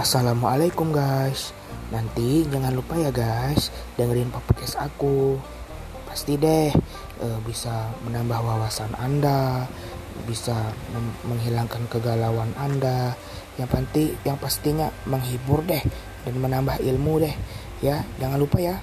Assalamualaikum guys. Nanti jangan lupa ya guys dengerin podcast aku. Pasti deh e, bisa menambah wawasan Anda, bisa menghilangkan kegalauan Anda. Yang penting yang pastinya menghibur deh dan menambah ilmu deh. Ya, jangan lupa ya.